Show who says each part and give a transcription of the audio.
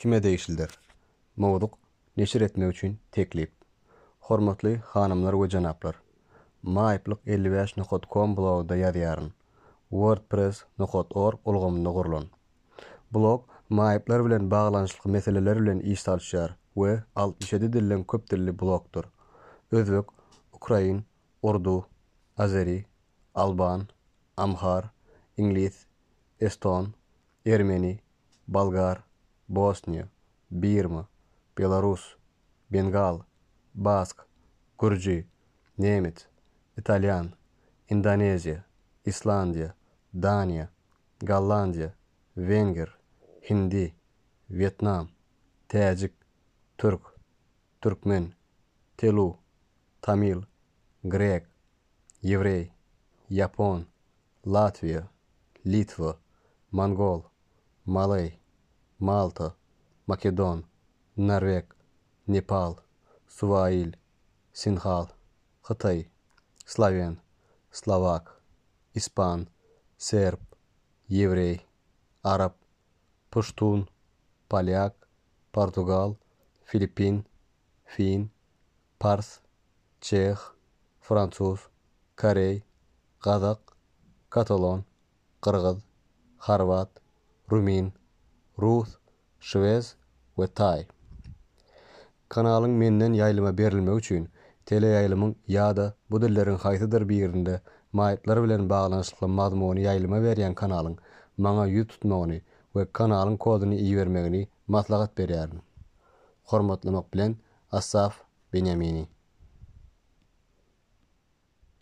Speaker 1: Kime degişlidir? Mowzuk neşir etmek üçin teklip. Hormatly hanymlar we jenaplar! Maýyplyk elli bäş nokat kom blogda ýazýaryn. Wordpress nokat org ulgamynda gurlan. Blog maýyplar bilen baglanyşykly meseleler bilen iş salyşýar we altmyş ýedi dilden köp dilli blogdyr. Özbek, ukrain, urdu, azeri, alban, amhar, iňlis, eston, ermeni, bolgar, bosniýa, birma, belarus, bengal, bask, gürji, nemes, italýan, indoneziýa, islandiýa, daniýa, gollandiýa, wenger, hindi, wýetnam, täjik, türk, türkmen, telu, tamil, grek, ýewreý, ýapon, Latwiýa, Litwa, Mongol, Maleý, Malta, Makedon, Norweg, Nepal, Suwaýil, Sinhal, Hytaý, Slowen, Slowak, Ispan, Serb, Ýewreý, Arap, Puştun, Polýak, Portugal, Filippin, Fin, pars, çeh, fransuz, koreý, gazak, katalon, gyrgyz, horwat, rumyn, rus, şwez we taý. Kanalyň menden ýaýlyma berilmegi üçin teleýaýlymyň ýa-da bu dilleriň haýsydyr birinde maýyplar bilen baglanyşykly mazmuny ýaýlyma berýän kanalyň maňa ýüz tutmagyny we kanalyň koduny ibermegini maslahat berýärin. Hormatlamak bilen, Asaf Benýamini.